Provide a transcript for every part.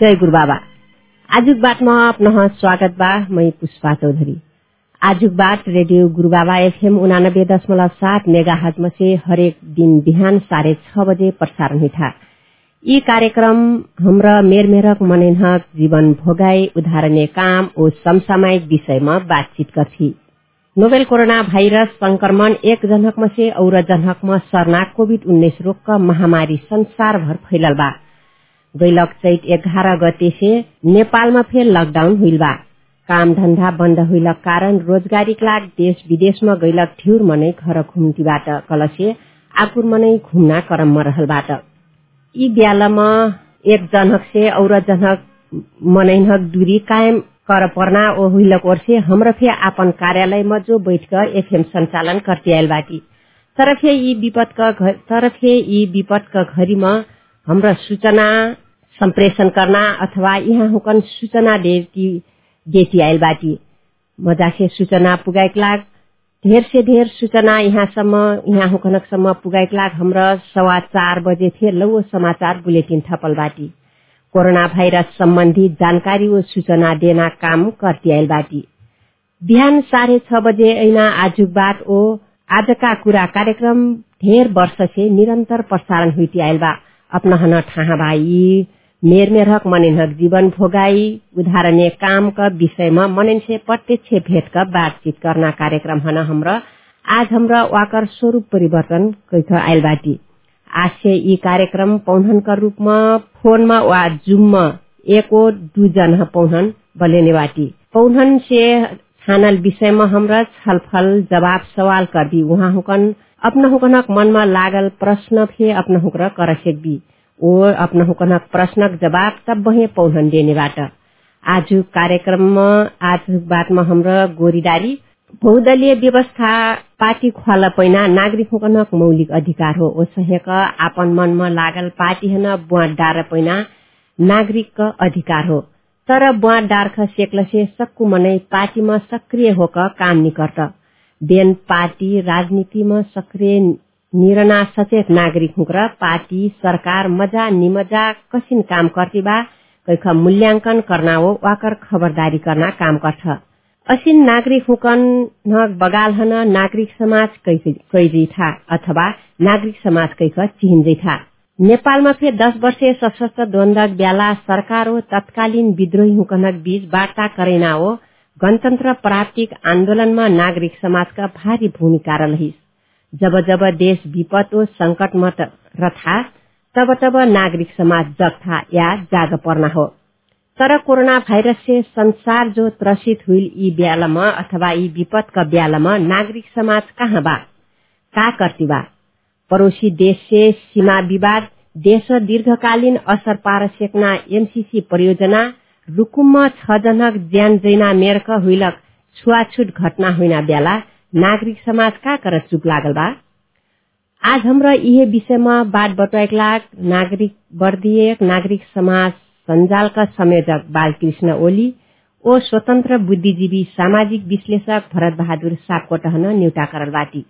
जय गुरु बाबा। आजुक बातमा अपना स्वागत बा मैं पुष्पा चौधरी। आजुक बात रेडियो गुरु बाबा एफएम उनानब्बे दशमलव सात मेगा हजम से हरेक दिन बिहान साढ़े छ बजे प्रसारण था यी कार्यक्रम हाम्रा मेरमेरक मनैनहक जीवन भोगाई उदाहरणीय काम ओ समसामयिक विषयमा बातचीत गर्छी। नोवेल कोरोना भाइरस संक्रमण एक जनहकमा से और जनहकमा सर्ना कोविड उन्नाइस रोग का महामारी संसार भर फैलल बा। गैलक चैत एघार गते से नेपालमा फेर लकडाउन हुइल बा काम धन्धा बन्द हुइलक कारण रोजगारीक लाग देश विदेशमा गैलक ठ्यूर मनै घर घुम्तीबाट कलसे आकुर मनै घुम्ना क्रममा रहलबाट। यी ब्यालमा एक जनहक से और जनहक मनैनहक दूरी कायम कर पर्ना ओ हुइलक ओर हमरा फे आपन कार्यालय में जो बैठ कर एफएम संचालन करते आयल बाटी तर फे यी विपद का हमरा सूचना संप्रेषण करना अथवा यहाँ हुकन सूचना देती देती आयल बाटी। मजा से सूचना पुगाइक लाग। ढेर से ढेर सूचना यहाँसम्म यहाँ हुकनकसम्म पुगाइक लाग। हमरा सवा चार बजे थे लौ समाचार बुलेटिन थपल बाटी। कोरोना भाइरस सम्बन्धी जानकारी व सूचना देना काम करती आयल बाटी। बिहान साढे छ बजे ऐना आजु बात ओ आजका कुरा कार्यक्रम ढेर वर्ष से निरन्तर प्रसारण हुइती आयल बा अपना हन ठाहा भाई मेर मेरहक मनिनहक जीवन भोगाई। उदाहरणीय काम का विषयमा मनिन से प्रत्यक्ष भेट का बातचीत करना कार्यक्रम हन हमरा। आज हमरा वाकर स्वरूप परिवर्तन कैथ आयल बाटी। आज से यी कार्यक्रम पौधन का रूपमा फोनमा वा जुममा एको दुजन पौधन बाटी। पौधन से छानल विषयमा हमरा छलफल जवाब सवाल कर दी वहाँ हुकन अपना हुकनक मनमा लागल प्रश्न फे अपना हुकर कर सकबी अपना हुकनक प्रश्नक जवाब तब वही पौधन देनेबाट आज कार्यक्रममा आज बातमा हाम्रो गोरीदारी बहुदलीय व्यवस्था पार्टी खुवाला पैना नागरिक हुकनक मौलिक अधिकार हो ओ सहेक आपन मनमा लागल पार्टी हन बुवाट डार पैना नागरिक अधिकार हो तर बुवाट डार्ख सेक्लसे सक्कु मनै पार्टीमा सक्रिय होक काम निकर्त बेन पार्टी राजनीतिमा सक्रिय निर्णय सचेत नागरिक हुक्र पार्टी सरकार मजा निमजा कसिन काम करती बा कैख मूल्यांकन करना हो वाकर खबरदारी करना काम करछ असिन नागरिक हुकन नग बगाल हन नागरिक समाज कैजी था अथवा नागरिक समाज कैख चिहिन्जै था। नेपालमा फेर दस वर्षीय सशस्त्र द्वन्द्वक बेला सरकार हो तत्कालीन विद्रोही हुकनक बीच वार्ता करेना हो गणतन्त्र प्राप्तिक आन्दोलनमा नागरिक समाजका भारी भूमिका रहिस जब जब देश विपद संकटमा रथा तब तब नागरिक समाज जगथा या जाग पर्ना हो। तर कोरोना भाइरस से संसार जो त्रसित हुई यी ब्यालमा अथवा यी विपद का ब्यालमा नागरिक समाज कहाँ बा? का करती बा? पड़ोसी देश से सीमा विवाद देश दीर्घकालीन असर पार सेक्ना एमसीसी परियोजना रुकुममा छ जनक ज्यान जैना मेरक हुइलक छुवाछुट घटना हुइना बेला नागरिक समाज का कर चुप लागल बा? आज हमरा यही विषयमा बात बटुआक लाग नागरिक वर्दीय नागरिक समाज संजालका संयोजक बालकृष्ण ओली ओ स्वतन्त्र बुद्धिजीवी सामाजिक विश्लेषक भरत बहादुर सापकोटहन न्यूटा करलबाटी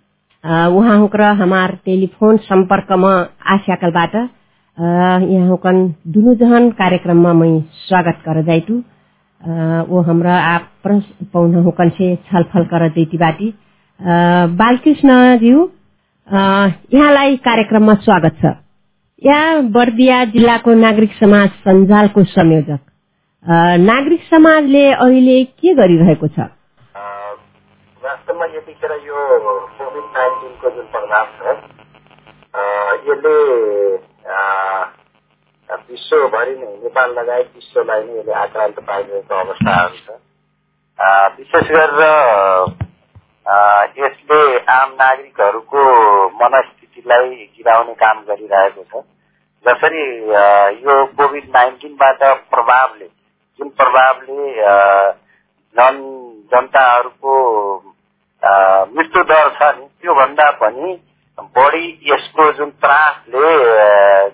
उहाँ हुक्र हमार टेलिफोन सम्पर्कमा आस्याकलबाट यहाँ हुकन दुनु जहन कार्यक्रममा मै स्वागत कर जाइतु वो हमरा आप पौन से छलफल कर जैती बाटी यहाँलाई कार्यक्रममा स्वागत छ। यहाँ बर्दिया जिल्लाको नागरिक समाज सञ्जालको संयोजक। नागरिक समाजले अहिले के गरिरहेको छ? वास्तवमा यतिखेर यो कोभिड नाइन्टिनको जुन प्रभाव छ यसले विश्वभरि नै नेपाल लगायत विश्वलाई नै यसले आक्रान्त पारिरहेको अवस्थाहरू छ विशेष गरेर यसले आम नागरिकहरूको मनस्थितिलाई गिराउने काम गरिरहेको छ। जसरी यो कोभिड नाइन्टिनबाट प्रभावले जुन प्रभावले जन जनताहरूको मृत्यु दर छ नि त्योभन्दा पनि बढी यसको जुन त्रासले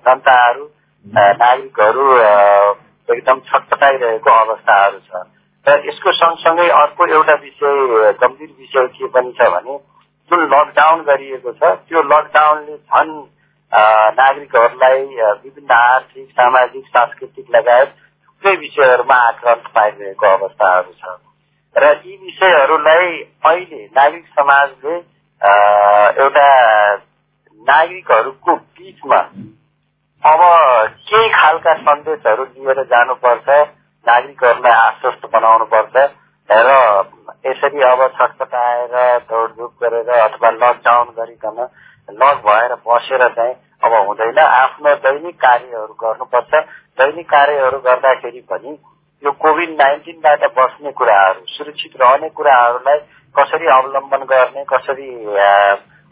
जनताहरू नागरिकहरू एकदम छटपटाइरहेको अवस्थाहरू छ। र यसको सँगसँगै अर्को एउटा विषय गम्भीर विषय के पनि छ भने जुन लकडाउन गरिएको छ त्यो लकडाउनले झन् नागरिकहरूलाई विभिन्न आर्थिक सामाजिक सांस्कृतिक लगायत थुप्रै विषयहरूमा आक्रान्त पाइरहेको अवस्थाहरू छ। र यी विषयहरूलाई अहिले नागरिक समाजले एउटा नागरिकहरूको बिचमा अब केही खालका सन्देशहरू लिएर जानुपर्छ नागरिकहरूलाई आश्वस्त बनाउनुपर्छ र यसरी अब छटपटाएर दौडधुप गरेर अथवा लकडाउन गरिकन लक भएर बसेर चाहिँ अब हुँदैन। आफ्नो दैनिक कार्यहरू गर्नुपर्छ। दैनिक कार्यहरू गर्दाखेरि पनि यो कोभिड नाइन्टिनबाट बस्ने कुराहरू सुरक्षित रहने कुराहरूलाई कसरी अवलम्बन गर्ने कसरी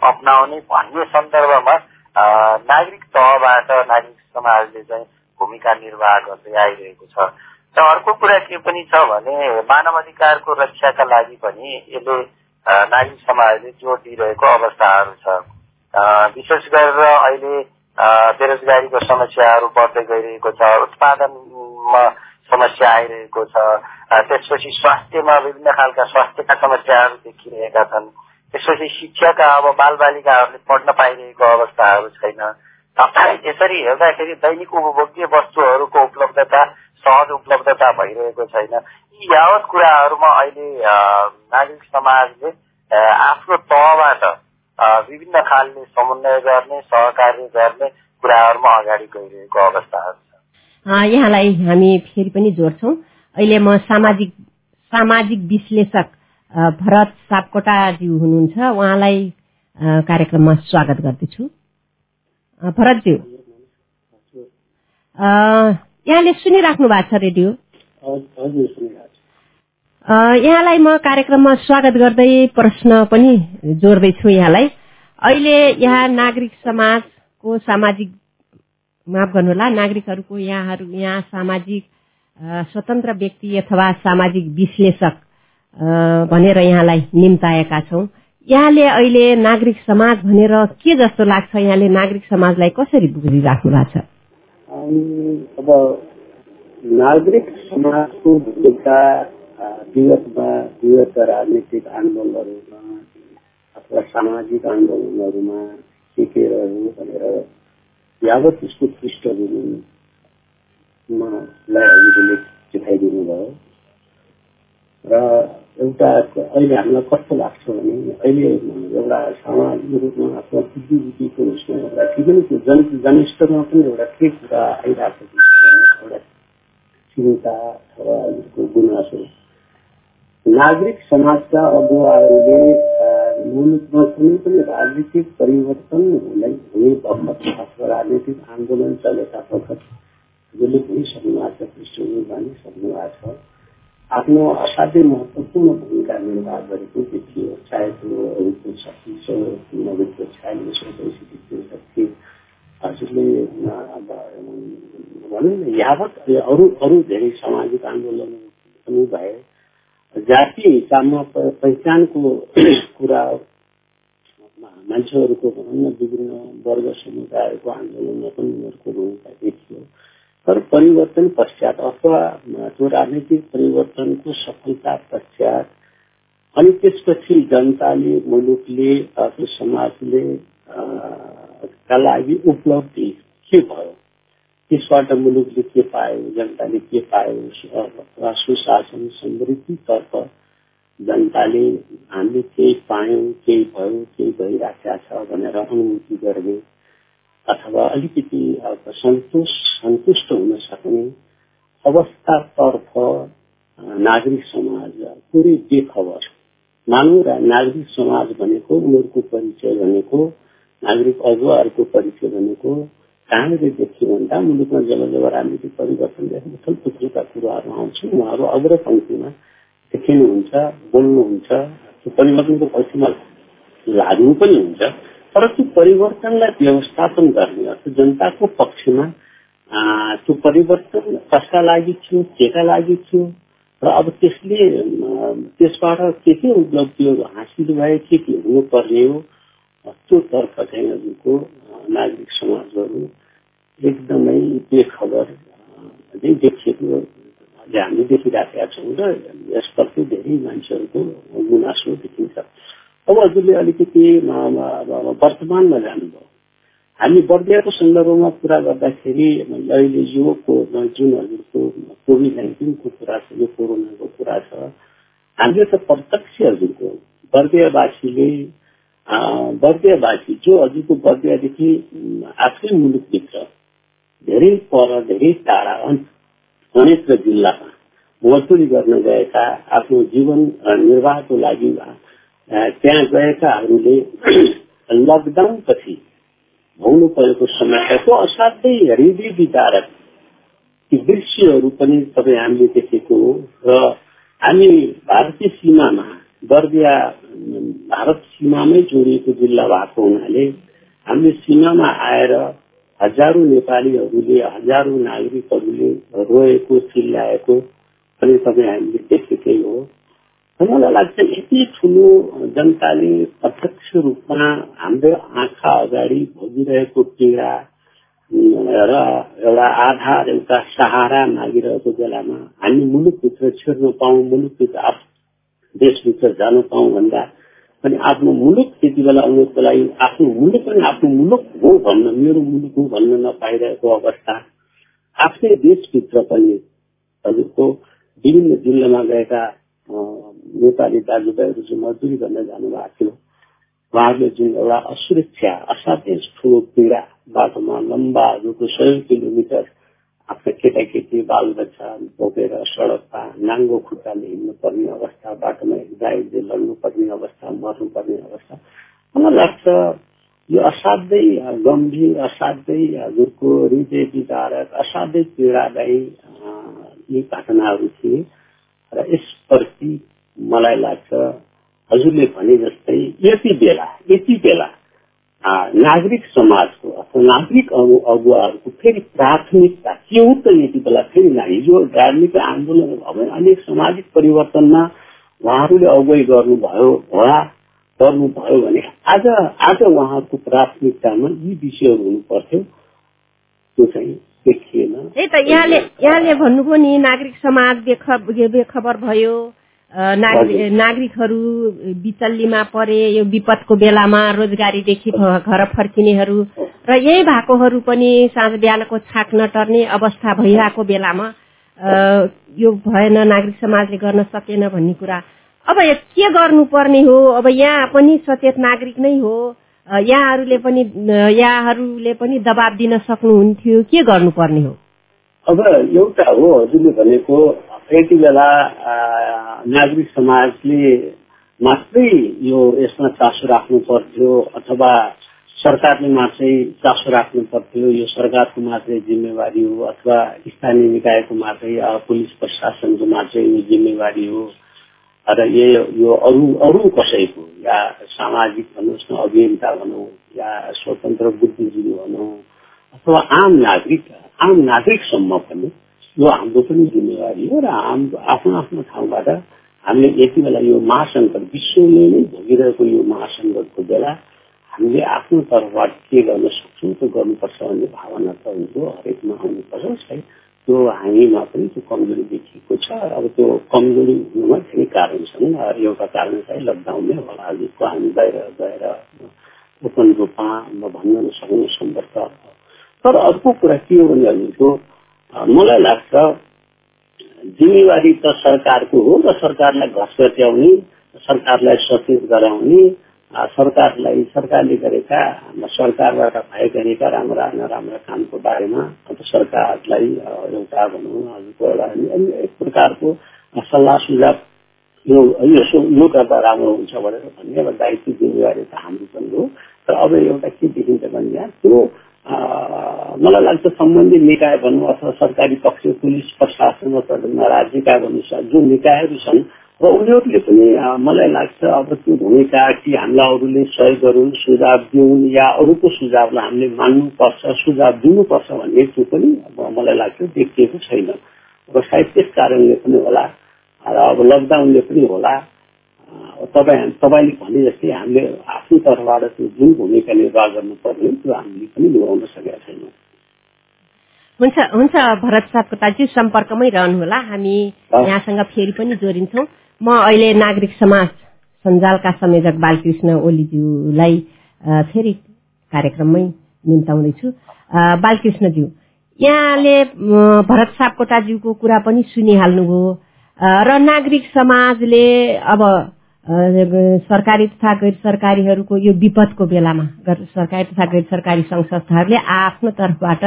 अप्नाउने भन्ने सन्दर्भमा नागरिक तहबाट नागरिक समाजले चाहिँ भूमिका निर्वाह गर्दै आइरहेको छ। र अर्को कुरा के पनि छ भने मानव अधिकारको रक्षाका लागि पनि यसले नागरिक समाजले जोड दिइरहेको अवस्थाहरू छ। विशेष गरेर अहिले बेरोजगारीको समस्याहरू बढ्दै गइरहेको छ उत्पादनमा समस्या आइरहेको छ त्यसपछि स्वास्थ्यमा विभिन्न खालका स्वास्थ्यका समस्याहरू देखिरहेका छन्। त्यसपछि शिक्षाका अब बालबालिकाहरूले पढ्न पाइरहेको अवस्थाहरू छैन। यसरी हेर्दाखेरि दैनिक उपभोग्य वस्तुहरूको उपलब्धता सहज उपलब्धता भइरहेको छैन। यी यावत कुराहरूमा अहिले नागरिक समाजले आफ्नो तहबाट विभिन्न खालले समन्वय गर्ने सहकार्य गर्ने कुराहरूमा अगाडि गइरहेको अवस्थाहरू छ। यहाँलाई हामी फेरि पनि जोड्छौ। अहिले म सामाजिक सामाजिक विश्लेषक भरत सापकोटाज्यू हुनुहुन्छ। उहाँलाई कार्यक्रममा स्वागत गर्दछु। भरतज्यू। यहाँले सुनिराख्नु भएको छ रेडियो? यहाँलाई म कार्यक्रममा स्वागत गर्दै प्रश्न पनि जोड्दैछु यहाँलाई। अहिले यहाँ नागरिक समाजको सामाजिक माफ गर्नुहोला नागरिकहरूको यहाँहरू यहाँ सामाजिक स्वतन्त्र व्यक्ति अथवा सामाजिक विश्लेषक भनेर यहाँलाई निम्ताएका छौँ। यहाँले अहिले नागरिक समाज भनेर के जस्तो लाग्छ? यहाँले नागरिक समाजलाई कसरी बुझिराख्नु भएको छ? अब नागरिक समाजको भूमिका विगतमा विगत राजनीतिक आन्दोलनहरूमा अथवा सामाजिक आन्दोलनहरूमा रह्यो भनेर यावत यसको पृष्ठभूमिलाई हजुरले देखाइदिनु भयो र एउटा अहिले हामीलाई कस्तो लाग्छ भने अहिले एउटा सामाजिक रूपमा अथवा बुद्धिबुद्धिको उसमा एउटा के पनि त्यो जन जनस्तरमा पनि एउटा के कुरा आइरहेको छ एउटा चिन्ता अथवा गुनासो नागरिक समाजका अगुवाहरूले मुलुकमा कुनै पनि राजनीतिक परिवर्तन हुने हुने बखत अथवा राजनीतिक आन्दोलन चलेका बखत जसले भनिसक्नु भएको छ पृष्ठभूमि भनिसक्नु भएको छ आफ्नो असाध्यै महत्वपूर्ण भूमिका निर्वाह गरेको देखियो चाहे त्यो अरूको छत्तिस नब्बेको छयालिस सौ बैसठी त्रिसठी हजुरले भनौँ न यावत अरू अरू धेरै सामाजिक आन्दोलन पनि भए जातीय हिसाबमा पहिचानको कुरा मान्छेहरूको भनौँ न विभिन्न वर्ग समुदायको आन्दोलनमा पनि उनीहरूको भूमिका देखियो परिवर्तन पश्चात अथवा त्यो राजनीतिक परिवर्तनको सफलता पश्चात अनि त्यसपछि जनताले मुलुकले त्यो समाजले का लागि उपलब्धि के भयो? त्यसबाट मुलुकले के पायो जनताले के पायो? सुशासन समृद्धितर्फ जनताले हामीले केही पायौँ केही भयो केही भइराखेका छ भनेर अनुभूति गर्ने अथवा अलिकति सन्तोष सन्तुष्ट हुन सक्ने अवस्थातर्फ नागरिक समाज पुरै बेखबर मानव र नागरिक समाज भनेको उनीहरूको परिचय भनेको नागरिक अगुवाहरूको परिचय भनेको कहाँनिर देखियो भन्दा मुलुकमा जब जब राजनीतिक परिवर्तन थुल थुप्रोका कुराहरू आउँछन् उहाँहरू अग्रपङ्क्तिमा देखिनुहुन्छ बोल्नुहुन्छ त्यो परिवर्तनको पक्षमा लाग्नु पनि हुन्छ। तर त्यो परिवर्तनलाई व्यवस्थापन गर्ने अर्थात् जनताको पक्षमा त्यो परिवर्तन कसका लागि थियो केका लागि थियो र अब त्यसले त्यसबाट के के उपलब्धिहरू हासिल भए के के हुनुपर्ने हो त्यो तर्फ चाहिँ हजुरको नागरिक समाजहरू एकदमै बेखबर देखिएको हामीले देखिराखेका छौँ र यसप्रति धेरै मान्छेहरूको गुनासो देखिन्छ। अब हजुरले अलिकति वर्तमानमा जानुभयो। हामी बर्दियाको सन्दर्भमा कुरा गर्दाखेरि अहिले योको जुन हजुरको कोभिड नाइन्टिनको कुरा छ यो कोरोनाको कुरा छ हामीले त प्रत्यक्ष हजुरको बर्दियावासीले बर्दियावासी जो हजुरको बर्दियादेखि आफ्नै मुलुकभित्र धेरै पर धेरै टाढा अनेक जिल्लामा मजदुरी गर्न गएका आफ्नो जीवन निर्वाहको लागि त्यहाँ गएकाहरूले लकडाउन पछि भोग्नु परेको समस्याको असाध्यै हृदय विदारक ती दृश्यहरू पनि तपाईँ हामीले देखेको हो र हामी भारतीय सीमामा बर्दिया भारत सीमामै जोडिएको जिल्ला भएको हुनाले हामीले सीमामा आएर हजारौँ नेपालीहरूले हजारौँ नागरिकहरूले रोएको चिल्लाएको पनि तपाईँ हामीले देखेकै हो। मलाई लाग्छ यति ठुलो जनताले प्रत्यक्ष रूपमा हाम्रो आँखा अगाडि भोगिरहेको पीडा र एउटा आधार एउटा सहारा मागिरहेको बेलामा हामी मुलुकभित्र छिर्न पाउँ मुलुकभित्र देशभित्र जान पाउँ भन्दा पनि आफ्नो मुलुक त्यति बेला आउनुको लागि आफ्नो मुलुक पनि आफ्नो मुलुक हो भन्न मेरो मुलुक हो भन्न नपाइरहेको अवस्था आफ्नै देशभित्र पनि हजुरको विभिन्न जिल्लामा गएका नेपाली दाजुभाइहरू चाहिँ मजदुरी गर्न जानुभएको थियो। उहाँहरूले जुन एउटा असुरक्षा असाध्यै ठुलो पीडा बाटोमा लम्बा जुको सय किलोमिटर आफ्ना केटाकेटी बालबच्चा बोकेर सडकमा नाङ्गो खुट्टाले हिँड्नु पर्ने अवस्था बाटोमा हिँड्दा लड्नु पर्ने अवस्था मर्नुपर्ने अवस्था। मलाई लाग्छ यो असाध्यै गम्भीर असाध्यै हजुरको हृदय विचारक असाध्यै पीडादायी यी घटनाहरू थिए। र यसप्रति मलाई लाग्छ हजुरले भने जस्तै यति बेला यति बेला नागरिक समाजको अथवा नागरिक अगुवाहरूको फेरि प्राथमिकता के हो त यति बेला फेरि हिजो धार्मिक आन्दोलन भयो अनेक सामाजिक परिवर्तनमा उहाँहरूले अगुवाई गर्नुभयो होला गर्नुभयो भने आज आज उहाँहरूको प्राथमिकतामा यी विषयहरू हुनु पर्थ्यो त्यो चाहिँ देखिएन त्यही त यहाँले यहाँले भन्नुभयो नि नागरिक समाज बेखबर भयो। नागरिकहरू बिचल्लीमा परे यो विपदको बेलामा रोजगारीदेखि घर फर्किनेहरू र यही भएकोहरू पनि साँझ बिहानको छाक नटर्ने अवस्था भइरहेको बेलामा यो भएन नागरिक समाजले गर्न सकेन भन्ने कुरा। अब के गर्नुपर्ने हो? अब यहाँ पनि सचेत नागरिक नै हो। यहाँहरूले पनि यहाँहरूले पनि दबाब दिन सक्नुहुन्थ्यो। के गर्नुपर्ने हो? अब एउटा हो हजुरले भनेको यति बेला नागरिक समाजले मात्रै यो यसमा चासो राख्नु पर्थ्यो अथवा सरकारले मात्रै चासो राख्नु पर्थ्यो यो सरकारको मात्रै जिम्मेवारी हो अथवा स्थानीय निकायको मात्रै पुलिस प्रशासनको मात्रै जिम्मेवारी हो। र यो अरू अरू कसैको या सामाजिक भन्नुहोस् न अभियन्ता भनौँ या स्वतन्त्र बुद्धिजीवी भनौँ अथवा आम नागरिक आम नागरिकसम्म पनि यो हाम्रो पनि जिम्मेवारी हो र हाम्रो आफ्नो आफ्नो ठाउँबाट हामीले यति बेला यो महासङ्कट विश्वले नै भोगिरहेको यो महासङ्कटको बेला हामीले आफ्नो तर्फबाट के गर्न सक्छौँ त्यो गर्नुपर्छ भन्ने भावना त हुन्छ हरेकमा आउनुपर्छ त्यो हामीमा पनि त्यो कमजोरी देखिएको छ अब त्यो कमजोरी हुनुमा धेरै कारण छन् एउटा कारण चाहिँ लकडाउन नै होला। जसको हामी बाहिर गएर ओपन रूपमा भन्न नसक्नु सम्पर्क तर अर्को कुरा के हो भने हजुरको मलाई लाग्छ जिम्मेवारी त सरकारको हो र सरकारलाई घस्कट्याउने सरकारलाई सचेत गराउने सरकारलाई सरकारले गरेका सरकारबाट भए गरेका राम्रा नराम्रा कामको बारेमा अब सरकारलाई एउटा भनौँ हजुरको एउटा एक प्रकारको सल्लाह सुझाव यो यो गर्दा राम्रो हुन्छ भनेर भन्ने अब दायित्व जिम्मेवारी त हाम्रो पनि हो। तर अब एउटा के देखिन्छ भने त्यो मलाई लाग्छ सम्बन्धित निकाय भनौँ अथवा सरकारी पक्ष पुलिस प्रशासन अथवा राज्यका भनौँ जुन निकायहरू छन् र उनीहरूले पनि मलाई लाग्छ अब त्यो भूमिका कि हामीलाई अरूले सहयोग गरून् सुझाव दिउन् या अरूको सुझावलाई हामीले मान्नुपर्छ सुझाव दिनुपर्छ भन्ने त्यो पनि अब मलाई लाग्छ देखिएको छैन। अब सायद त्यस कारणले पनि होला र अब लकडाउनले पनि होला। तपाईँ तपाईँले भने जस्तै हामीले आफ्नो तर्फबाट त्यो जुन भूमिका निर्वाह गर्नुपर्ने त्यो हामीले पनि निभाउन सकेका छैनौँ। हुन्छ हुन्छ भरत सापकोटाजी सम्पर्कमै रहनुहोला। हामी यहाँसँग फेरि पनि जोडिन्छौँ। म अहिले नागरिक समाज सञ्जालका संयोजक बालकृष्ण ओलीज्यूलाई फेरि कार्यक्रममै निम्ताउँदैछु। बालकृष्णज्यू यहाँले भरत सापकोटाज्यूको कुरा पनि सुनिहाल्नुभयो। र नागरिक समाजले अब सरकारी तथा गैर सरकारीहरूको यो विपदको बेलामा सरकारी तथा गैर सरकारी संस्थाहरूले आफ्नो तर्फबाट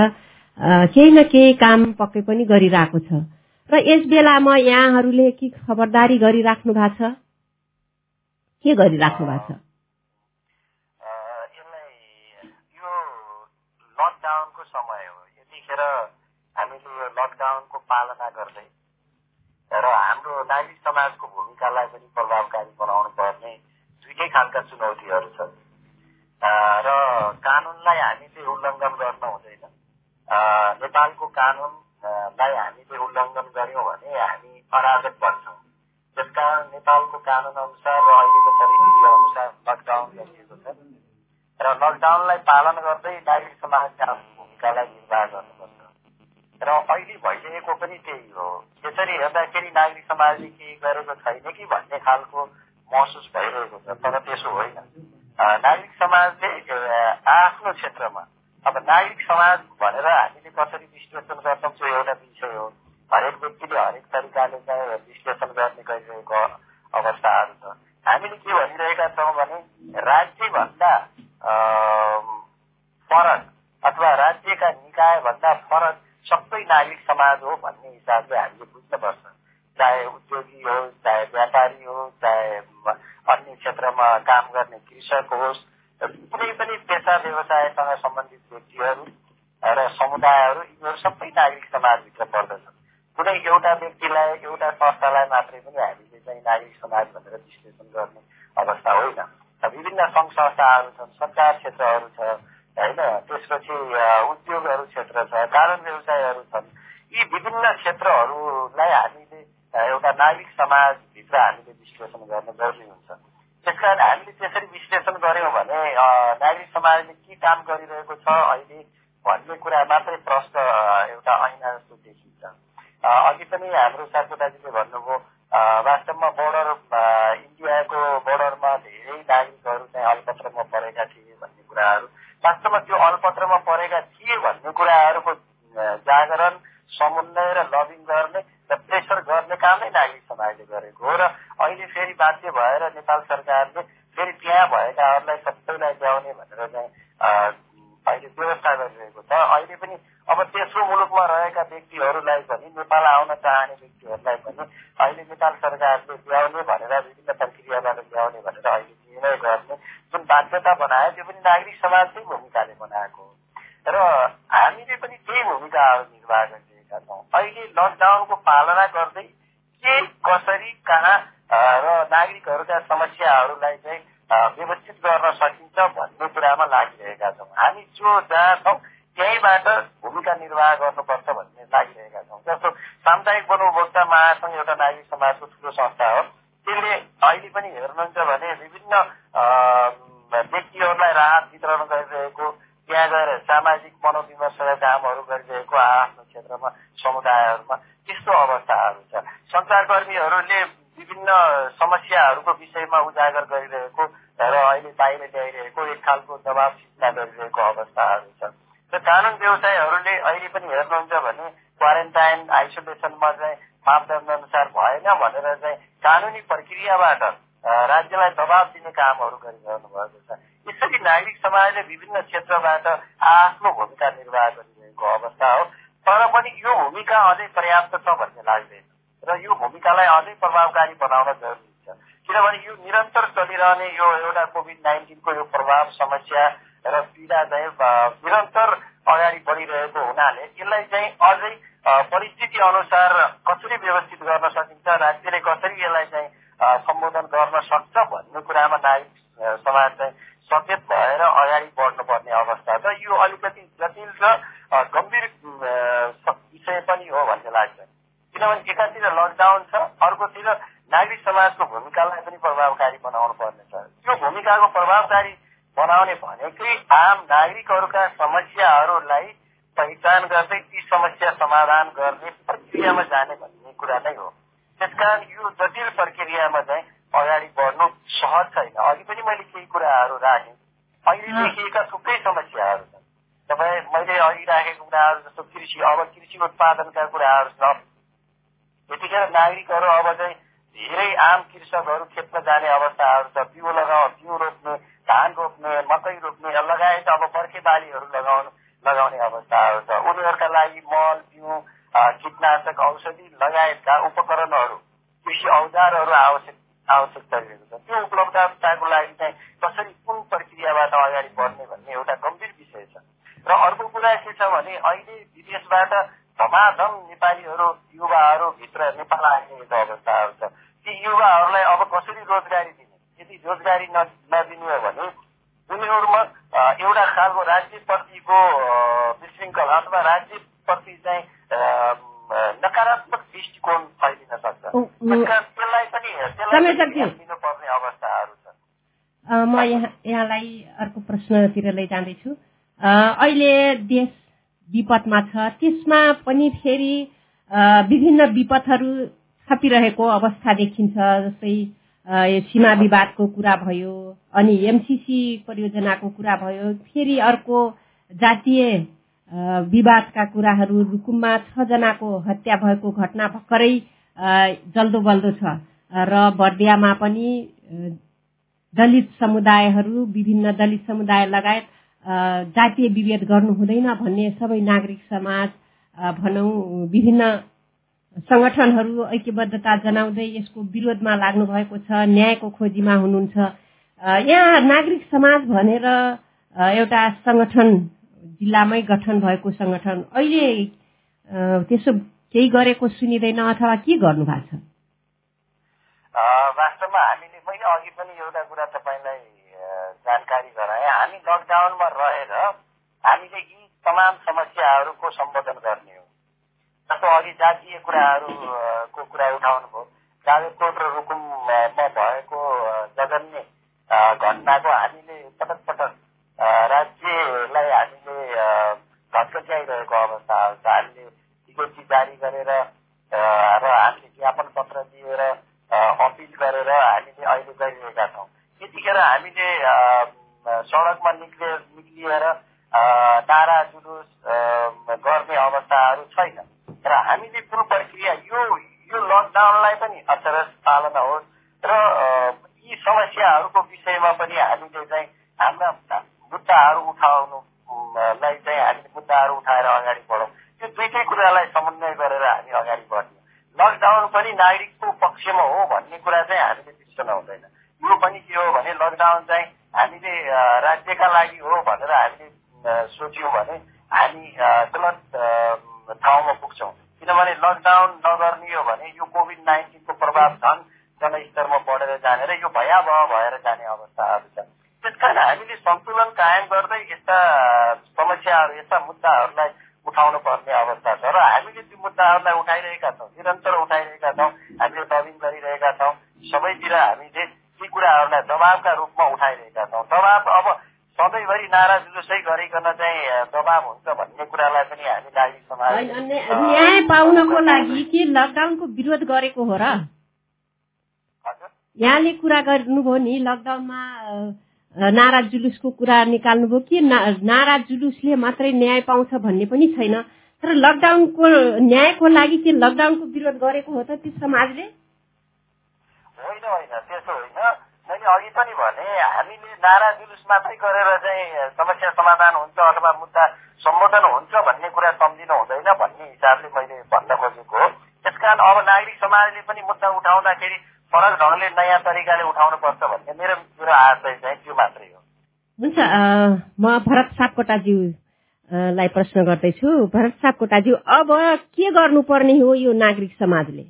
केही न केही काम पक्कै पनि गरिरहेको छ। र यस बेलामा यहाँहरूले के खबरदारी गरिराख्नु भएको छ? के गरिराख्नु भएको छ? लकडाउनको समय हो। यतिखेर हामीले यो लकडाउनको पालना गर्दै र हाम्रो नागरिक समाजको भूमिकालाई पनि प्रभावकारी बनाउनु पर्ने दुइटै खालका चुनौतीहरू छन्। र कानुनलाई हामीले उल्लङ्घन गर्न हुँदैन। नेपालको कानुनलाई हामीले उल्लङ्घन गर्यौँ भने हामी अराजक बन्छौँ त्यसकारण नेपालको कानुन अनुसार र अहिलेको परिस्थिति अनुसार लकडाउन गरिएको छ र लकडाउनलाई पालन गर्दै नागरिक समाजका भूमिकालाई निर्वाह गर्नुपर्छ र अहिले भइरहेको पनि त्यही हो। यसरी हेर्दाखेरि नागरिक समाजले केही गरेको छैन कि भन्ने खालको महसुस भइरहेको छ। तर त्यसो होइन। नागरिक समाजले आफ्नो क्षेत्रमा अब नागरिक समाज भनेर हामीले कसरी विश्लेषण गर्छौँ त्यो एउटा विषय हो। हरेक व्यक्तिले हरेक तरिकाले चाहिँ विश्लेषण गर्ने गरिरहेको अवस्थाहरू छ। हामीले के भनिरहेका छौँ भने राज्यभन्दा फरक अथवा राज्यका निकायभन्दा फरक सबै नागरिक समाज हो भन्ने हिसाबले हामीले बुझ्नुपर्छ। चाहे उद्योगी होस् चाहे व्यापारी होस् चाहे अन्य क्षेत्रमा काम गर्ने कृषक होस् कुनै पनि पेसा व्यवसायसँग सम्बन्धित व्यक्तिहरू र समुदायहरू यिनीहरू सबै नागरिक समाजभित्र पर्दछन् कुनै एउटा व्यक्तिलाई एउटा संस्थालाई मात्रै पनि हामीले चाहिँ नागरिक समाज भनेर विश्लेषण गर्ने अवस्था होइन। विभिन्न सङ्घ संस्थाहरू छन् सञ्चार क्षेत्रहरू छ होइन त्यसपछि उद्योगहरू क्षेत्र छ कारण व्यवसायहरू छन् यी विभिन्न क्षेत्रहरूलाई हामीले एउटा नागरिक समाजभित्र हामीले विश्लेषण गर्न जरुरी हुन्छ त्यसकारण हामीले त्यसरी विश्लेषण गर्यौँ भने नागरिक समाजले के काम गरिरहेको छ अहिले भन्ने कुरा मात्रै प्रश्न एउटा ऐना जस्तो देखिन्छ। अघि पनि हाम्रो साथीदाजीले भन्नुभयो वास्तवमा बोर्डर इन्डियाको बोर्डरमा धेरै नागरिकहरू चाहिँ अल्पत्रमा परेका थिए भन्ने कुराहरू। वास्तवमा त्यो अलपत्रमा परेका थिए भन्ने कुराहरूको जागरण समन्वय र लबिङ गर्ने र प्रेसर गर्ने कामै नागरिक समाजले गरेको हो र अहिले फेरि बाध्य भएर नेपाल सरकारले फेरि त्यहाँ भएकाहरूलाई सबैलाई ल्याउने भनेर चाहिँ अहिले व्यवस्था गरिरहेको छ अहिले पनि अब तेस्रो मुलुकमा रहेका व्यक्तिहरूलाई पनि नेपाल आउन चाहने व्यक्तिहरूलाई पनि अहिले नेपाल सरकारले ल्याउने भनेर विभिन्न प्रक्रियाबाट ल्याउने भनेर अहिले निर्णय गर्ने बाध्यता बनायो त्यो पनि नागरिक समाजकै भूमिकाले बनाएको र हामीले पनि त्यही भूमिकाहरू निर्वाह गरिरहेका छौँ। अहिले लकडाउनको पालना गर्दै के कसरी कहाँ र नागरिकहरूका समस्याहरूलाई चाहिँ व्यवस्थित गर्न सकिन्छ भन्ने कुरामा लागिरहेका छौँ। हामी जो जहाँ छौँ त्यहीँबाट भूमिका निर्वाह गर्नुपर्छ भन्ने लागिरहेका छौँ। जस्तो सामुदायिक वनोपभोक्ता महासङ्घ एउटा नागरिक समाजको ठुलो संस्था हो त्यसले अहिले पनि हेर्नुहुन्छ भने विभिन्न व्यक्तिहरूलाई राहत वितरण गरिरहेको त्यहाँ गएर सामाजिक मनोविमर्शका कामहरू गरिरहेको आफ्नो क्षेत्रमा समुदायहरूमा त्यस्तो अवस्थाहरू छ। सञ्चारकर्मीहरूले विभिन्न समस्याहरूको विषयमा उजागर गरिरहेको र अहिले बाहिर ल्याइरहेको एक खालको दबाव सिर्जना गरिरहेको अवस्थाहरू छ। र कानुन व्यवसायहरूले अहिले पनि हेर्नुहुन्छ भने क्वारेन्टाइन आइसोलेसनमा चाहिँ मापदण्ड अनुसार भएन भनेर चाहिँ कानुनी प्रक्रियाबाट राज्यलाई दबाव दिने कामहरू गरिरहनु भएको छ यसरी नागरिक समाजले क्षेत्रबाट आफ्नो भूमिका निर्वाह गरिरहेको अवस्था हो। तर पनि यो भूमिका अझै पर्याप्त छ भन्ने लाग्दैन। र यो भूमिकालाई अझै प्रभावकारी बनाउन जरुरी छ। किनभने यो निरन्तर चलिरहने यो एउटा कोभिड नाइन्टिनको यो प्रभाव समस्या र पीडा चाहिँ निरन्तर अगाडि बढिरहेको हुनाले यसलाई चाहिँ अझै परिस्थिति अनुसार कसरी व्यवस्थित गर्न सकिन्छ राज्यले कसरी यसलाई चाहिँ सम्बोधन गर्न सक्छ भन्ने कुरामा नागरिक समाज चाहिँ सचेत भएर अगाडि बढ्नुपर्ने अवस्था छ यो अलिकति जटिल र गम्भीर विषय पनि हो भन्ने लाग्छ किनभने एकातिर लकडाउन छ अर्कोतिर नागरिक समाजको भूमिकालाई पनि प्रभावकारी बनाउनु पर्ने छ त्यो भूमिकाको प्रभावकारी बनाउने भनेकै आम नागरिकहरूका समस्याहरूलाई पहिचान गर्दै ती समस्या समाधान गर्ने प्रक्रियामा जाने भन्ने कुरा नै हो। त्यसकारण यो जटिल प्रक्रियामा चाहिँ अगाडि बढ्नु सहज छैन। अघि पनि मैले केही कुराहरू राखेँ। अहिले देखिएका थुप्रै समस्याहरू छन्। तपाईँ मैले अघि राखेको कुराहरू जस्तो कृषि अब कृषि उत्पादनका कुराहरू छ यतिखेर नागरिकहरू अब चाहिँ धेरै आम कृषकहरू खेप्न जाने अवस्थाहरू छ। बिउ लगाउ बिउ धान रोप्ने मकै रोप्ने लगायत अब बर्खे बालीहरू लगाउनु अवस्थाहरू छ उनीहरूका लागि मल बिउ कीटनाशक औषधि लगायतका उपकरणहरू कृषि औजारहरू आवश्यक आवश्यकता रहेको छ त्यो उपलब्धताको लागि चाहिँ कसरी कुन प्रक्रियाबाट अगाडि बढ्ने भन्ने एउटा गम्भीर विषय छ र अर्को कुरा के छ भने अहिले विदेशबाट धमाधम नेपालीहरू युवाहरू भित्र नेपाल आइरहेको अवस्थाहरू छ ती युवाहरूलाई अब कसरी रोजगारी दिने यदि रोजगारी नदिने हो भने उनीहरूमा एउटा खालको राज्यप्रतिको विशृङ्खल अथवा राज्यप्रति चाहिँ नकारात्मक दृष्टिकोण फैलिन सक्छ त्यसलाई पनि दिनुपर्ने अवस्थाहरू छ म यहाँ यहाँलाई अर्को प्रश्नतिर लैजाँदैछु अहिले देश विपदमा छ। त्यसमा पनि फेरि विभिन्न विपदहरू थपिरहेको अवस्था देखिन्छ जस्तै सीमा विवादको कुरा भयो अनि एमसिसी परियोजनाको कुरा भयो। फेरि अर्को जातीय विवादका कुराहरू रुकुममा छजनाको हत्या भएको घटना भर्खरै जल्दो बल्दो छ। र बर्दियामा पनि दलित समुदायहरू विभिन्न दलित समुदाय लगायत जातीय विभेद गर्नु हुँदैन भन्ने सबै नागरिक समाज भनौँ विभिन्न संगठनहरू ऐक्यबद्धता जनाउँदै यसको विरोधमा लाग्नु भएको छ न्यायको खोजीमा हुनुहुन्छ। यहाँ नागरिक समाज भनेर एउटा संगठन जिल्लामै गठन भएको संगठन अहिले त्यसो केही गरेको सुनिँदैन अथवा के गर्नु भएको छ वास्तवमा हामीले मैले अघि पनि एउटा कुरा तपाईँलाई जानकारी गराएँ। हामी लकडाउनमा रहेर हामीले यी तमाम समस्याहरूको सम्बोधन गर्ने हो। जस्तो अघि जातीय कुराहरूको कुरा उठाउनु भयो जावेदकोट र रुकुममा भएको जघन्य घटनाको हामीले पटक पटक राज्यलाई हामीले घटकट्याइरहेको अवस्थाहरू छ। हामीले टिकटी जारी गरेर र हामीले ज्ञापन पत्र दिएर अपिल गरेर हामीले अहिले गरिरहेका छौँ त्यतिखेर हामीले सडकमा निक्ले निक्लिएर नारा जुलुस गर्ने अवस्थाहरू छैन र हामीले कुन प्रक्रिया यो यो लकडाउनलाई पनि अचरज पालना होस् र यी समस्याहरूको विषयमा पनि हामीले चाहिँ हाम्रा मुद्दाहरू उठाउनुलाई चाहिँ हामीले मुद्दाहरू उठाएर अगाडि बढौँ यो दुइटै कुरालाई समन्वय गरेर हामी अगाडि बढ्ने लकडाउन पनि नागरिकको पक्षमा हो भन्ने कुरा चाहिँ हामीले बिर्सन हुँदैन यो पनि के हो भने लकडाउन चाहिँ हामीले राज्यका लागि हो भनेर हामीले सोच्यौँ भने हामी गलत ठाउँमा पुग्छौँ किनभने लकडाउन नगर्ने हो भने यो कोभिड नाइन्टिनको प्रभाव झन् जनस्तरमा बढेर जाने र यो भयावह भएर जाने अवस्थाहरू छ त्यसकारण हामीले सन्तुलन कायम गर्दै यस्ता समस्याहरू यस्ता मुद्दाहरूलाई उठाउनु पर्ने अवस्था छ र हामीले ती मुद्दाहरूलाई उठाइरहेका छौँ निरन्तर उठाइरहेका छौँ हामीले लबिङ गरिरहेका छौँ सबैतिर हामीले ती कुराहरूलाई दबावका रूपमा उठाइरहेका छौँ। दबाव अब सधैँभरि नारा जुलुसै गरिकन चाहिँ दबाव हुन्छ भन्ने कुरालाई पनि हामी नागरिक समाज न्याय पाउनको लागि के लकडाउनको विरोध गरेको हो र? यहाँले कुरा गर्नुभयो नि लकडाउनमा नारा जुलुसको कुरा निकाल्नुभयो कि नारा जुलुसले मात्रै न्याय पाउँछ भन्ने पनि छैन। तर लकडाउनको न्यायको लागि के लकडाउनको विरोध गरेको हो त त्यो समाजले? होइन होइन। अघि पनि भने हामीले नारा जुलुस मात्रै गरेर चाहिँ समस्या समाधान हुन्छ अथवा मुद्दा सम्बोधन हुन्छ भन्ने कुरा सम्झिनु हुँदैन भन्ने हिसाबले मैले भन्न खोजेको हो। त्यसकारण अब नागरिक समाजले पनि मुद्दा उठाउँदाखेरि फरक ढङ्गले नयाँ तरिकाले उठाउनु पर्छ भन्ने मेरो मेरो आशय चाहिँ त्यो मात्रै हो। हुन्छ म भरत सापकोटाज्यूलाई प्रश्न गर्दैछु। भरत सापकोटाज्यू अब के गर्नुपर्ने हो यो नागरिक समाजले?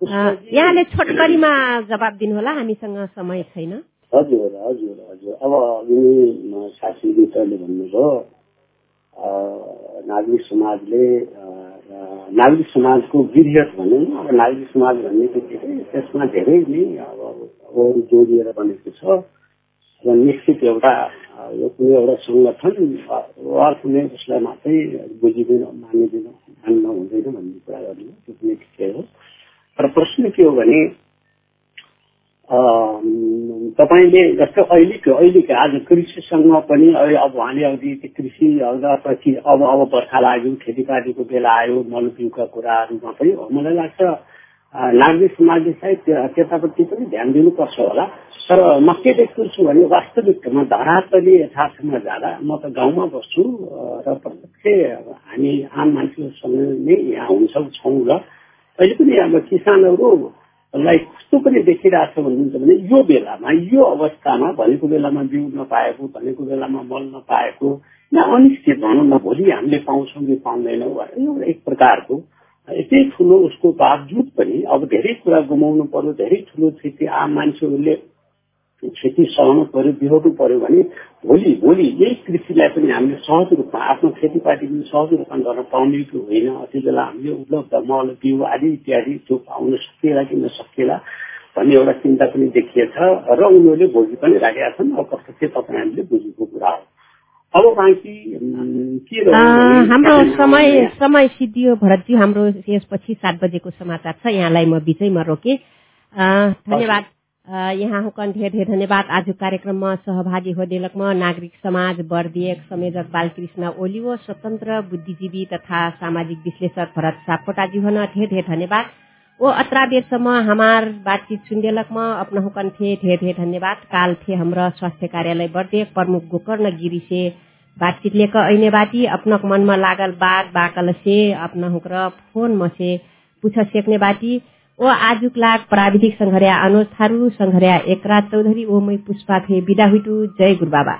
यहाँले छोटकरीमा जवाब दिनुहोला हामीसँग समय छैन। हजुर हजुर हजुर। अब शासन मित्रले भन्नुभयो नागरिक समाजले नागरिक समाजको विधेयक भनौँ अब नागरिक समाज भन्ने बित्तिकै त्यसमा धेरै नै अब जोडिएर बनेको छ। र निश्चित एउटा यो कुनै एउटा सङ्गठन वा कुनै उसलाई मात्रै बुझिँदैन मानिँदैन मान्न हुँदैन भन्ने कुरा गर्नु त्यो पनि ठिकै हो। तर प्रश्न के हो भने तपाईँले जस्तो अहिलेको अहिलेको आज कृषिसँग पनि अब उहाँले अघि कृषि पछि अब अब बर्खा लाग्यो खेतीपातीको बेला आयो मलबिउका कुराहरूमा पनि मलाई लाग्छ नागरिक समाजले सायद त्यतापट्टि पनि ध्यान दिनुपर्छ होला। तर म के देख्छु भने वास्तविकतामा धरातली यथार्थमा जाँदा म त गाउँमा बस्छु र प्रत्यक्ष हामी आम मान्छेहरूसँग नै यहाँ हुन्छौँ छौँ र अब किसानहरूलाई कस्तो पनि देखिरहेको छ भन्नुहुन्छ भने यो बेलामा यो अवस्थामा भनेको बेलामा बिउ नपाएको भनेको बेलामा मल नपाएको या अनिश्चित भनौँ न भोलि हामीले पाउँछौँ कि पाउँदैनौँ एउटा एक प्रकारको यति ठुलो उसको बावजुद पनि अब धेरै कुरा गुमाउनु पर्यो धेरै ठुलो क्षति आम मान्छेहरूले क्षति सहनु पर्यो बिहोर्नु पर्यो भने भोलि भोलि यही कृषिलाई पनि हामीले सहज रूपमा आफ्नो खेतीपाती पनि सहज रूपमा गर्न पाउने कि होइन। अति बेला हामीले उपलब्ध मल बिउ आदि इत्यादि त्यो पाउन सकिएला कि नसकिएला भन्ने एउटा चिन्ता पनि देखिएछ र उनीहरूले भोगि पनि राखेका छन्। अब कस्तो चाहिँ तपाईँहरूले बुझेको कुरा हो। अब बाँकी के हाम्रो समय समय सिद्धियो भरतज्यू हाम्रो यसपछि सात बजेको समाचार छ। यहाँलाई म बिचैमा रोके। धन्यवाद। यहाँको धेरै धेरै धन्यवाद। आज कार्यक्रममा सहभागी होदेलकमा नागरिक समाज बर्दियक संयोजक बालकृष्ण ओली व स्वतन्त्र बुद्धिजीवी तथा सामाजिक विश्लेषक भरत सापकोटाजी हुन धेरै धेरै धन्यवाद। वो अत्रा बेरसम्म हमार बातचीत सुनदेलक में अपना हुकन थे ढेर ढेर धन्यवाद। काल थे हमरा स्वास्थ्य कार्यालय बर्दियक प्रमुख गोकर्ण गिरी से बातचीत लेकर ऐने बाती अपना मन में लागल बात बाकल से अपना हुकर फोन में से पूछ सेक्ने बाती ओ आजुक लाग प्राविधिक संघर्या अनु थारू संघर्या एकराज चौधरी ओ मै पुष्पा थे बिदा हुइटु जय गुरुबाबा।